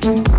Thank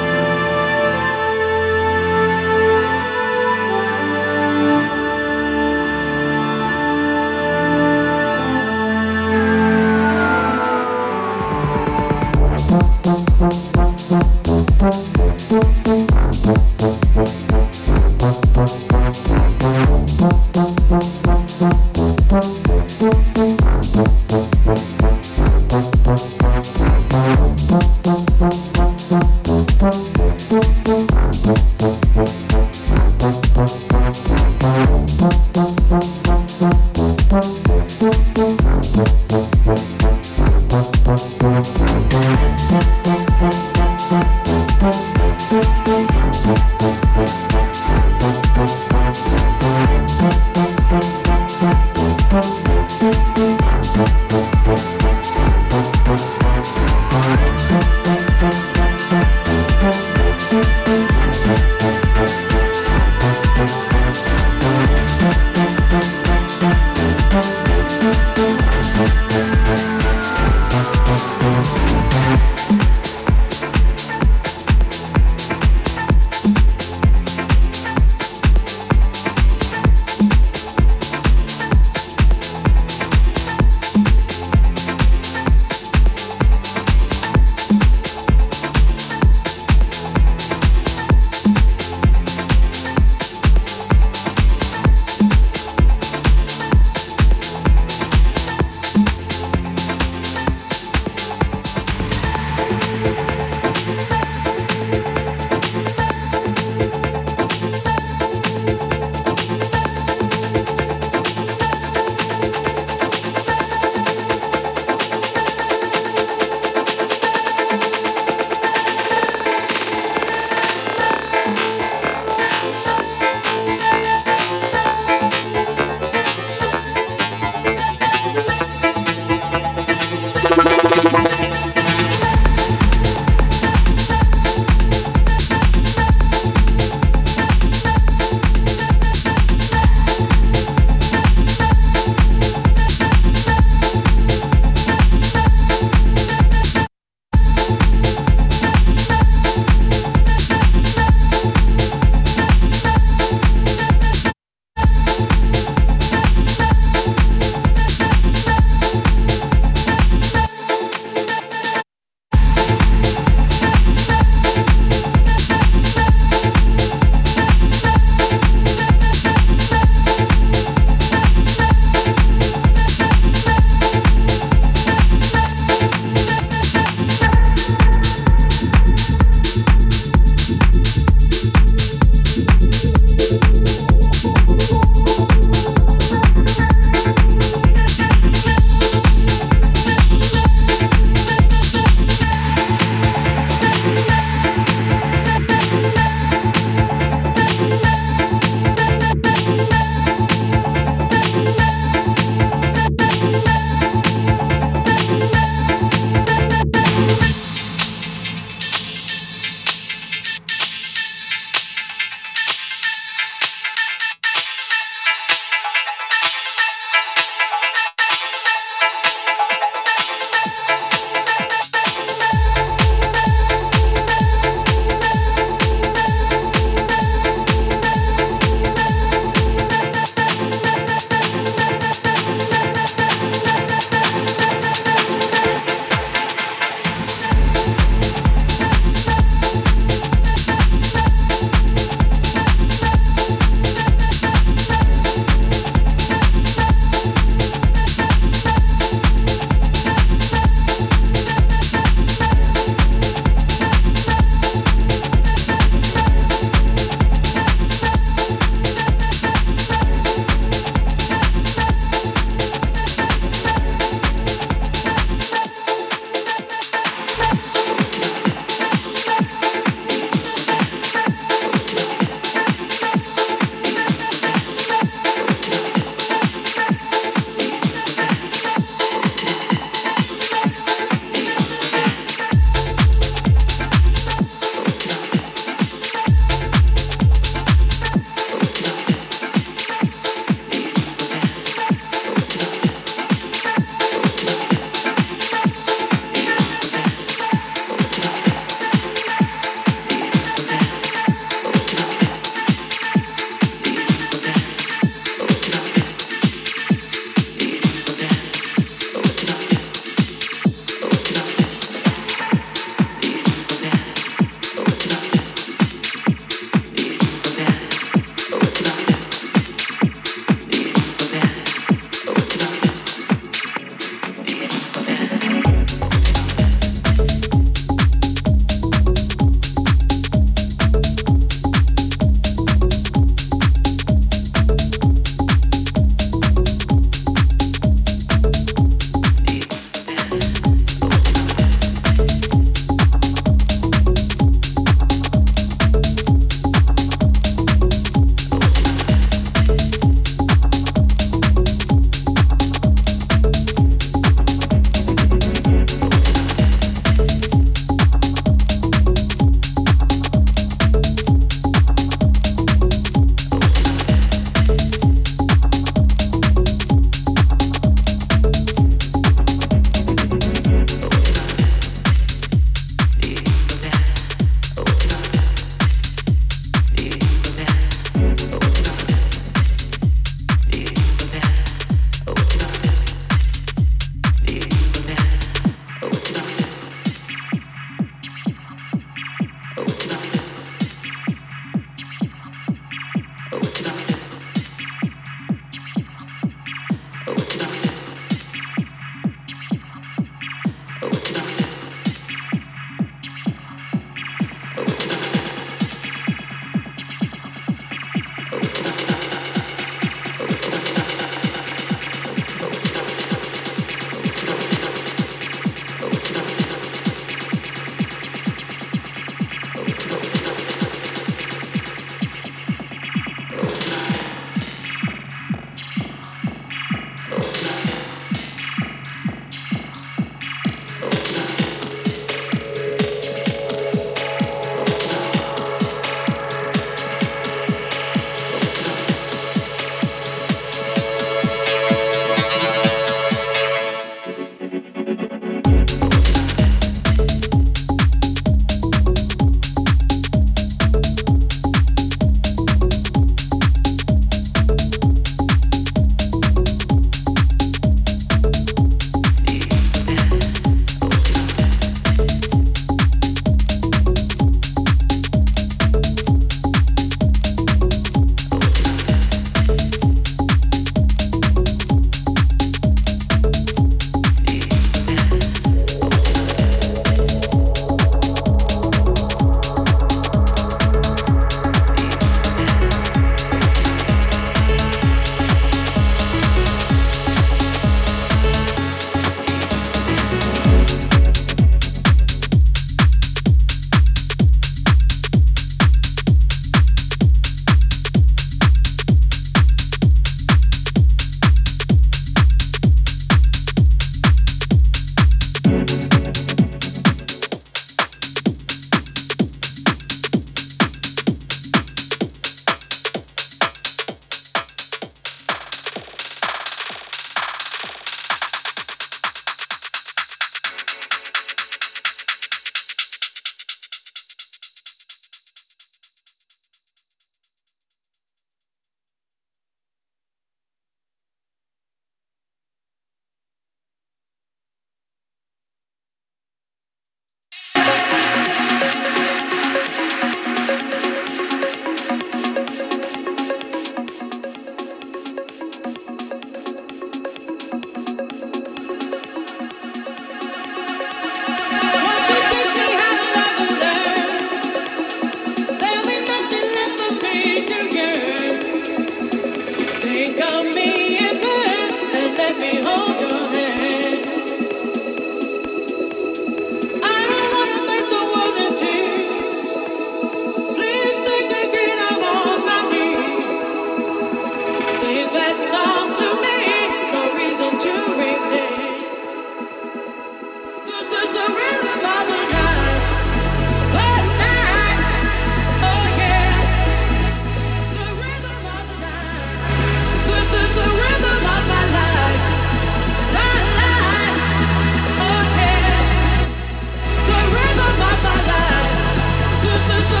this is the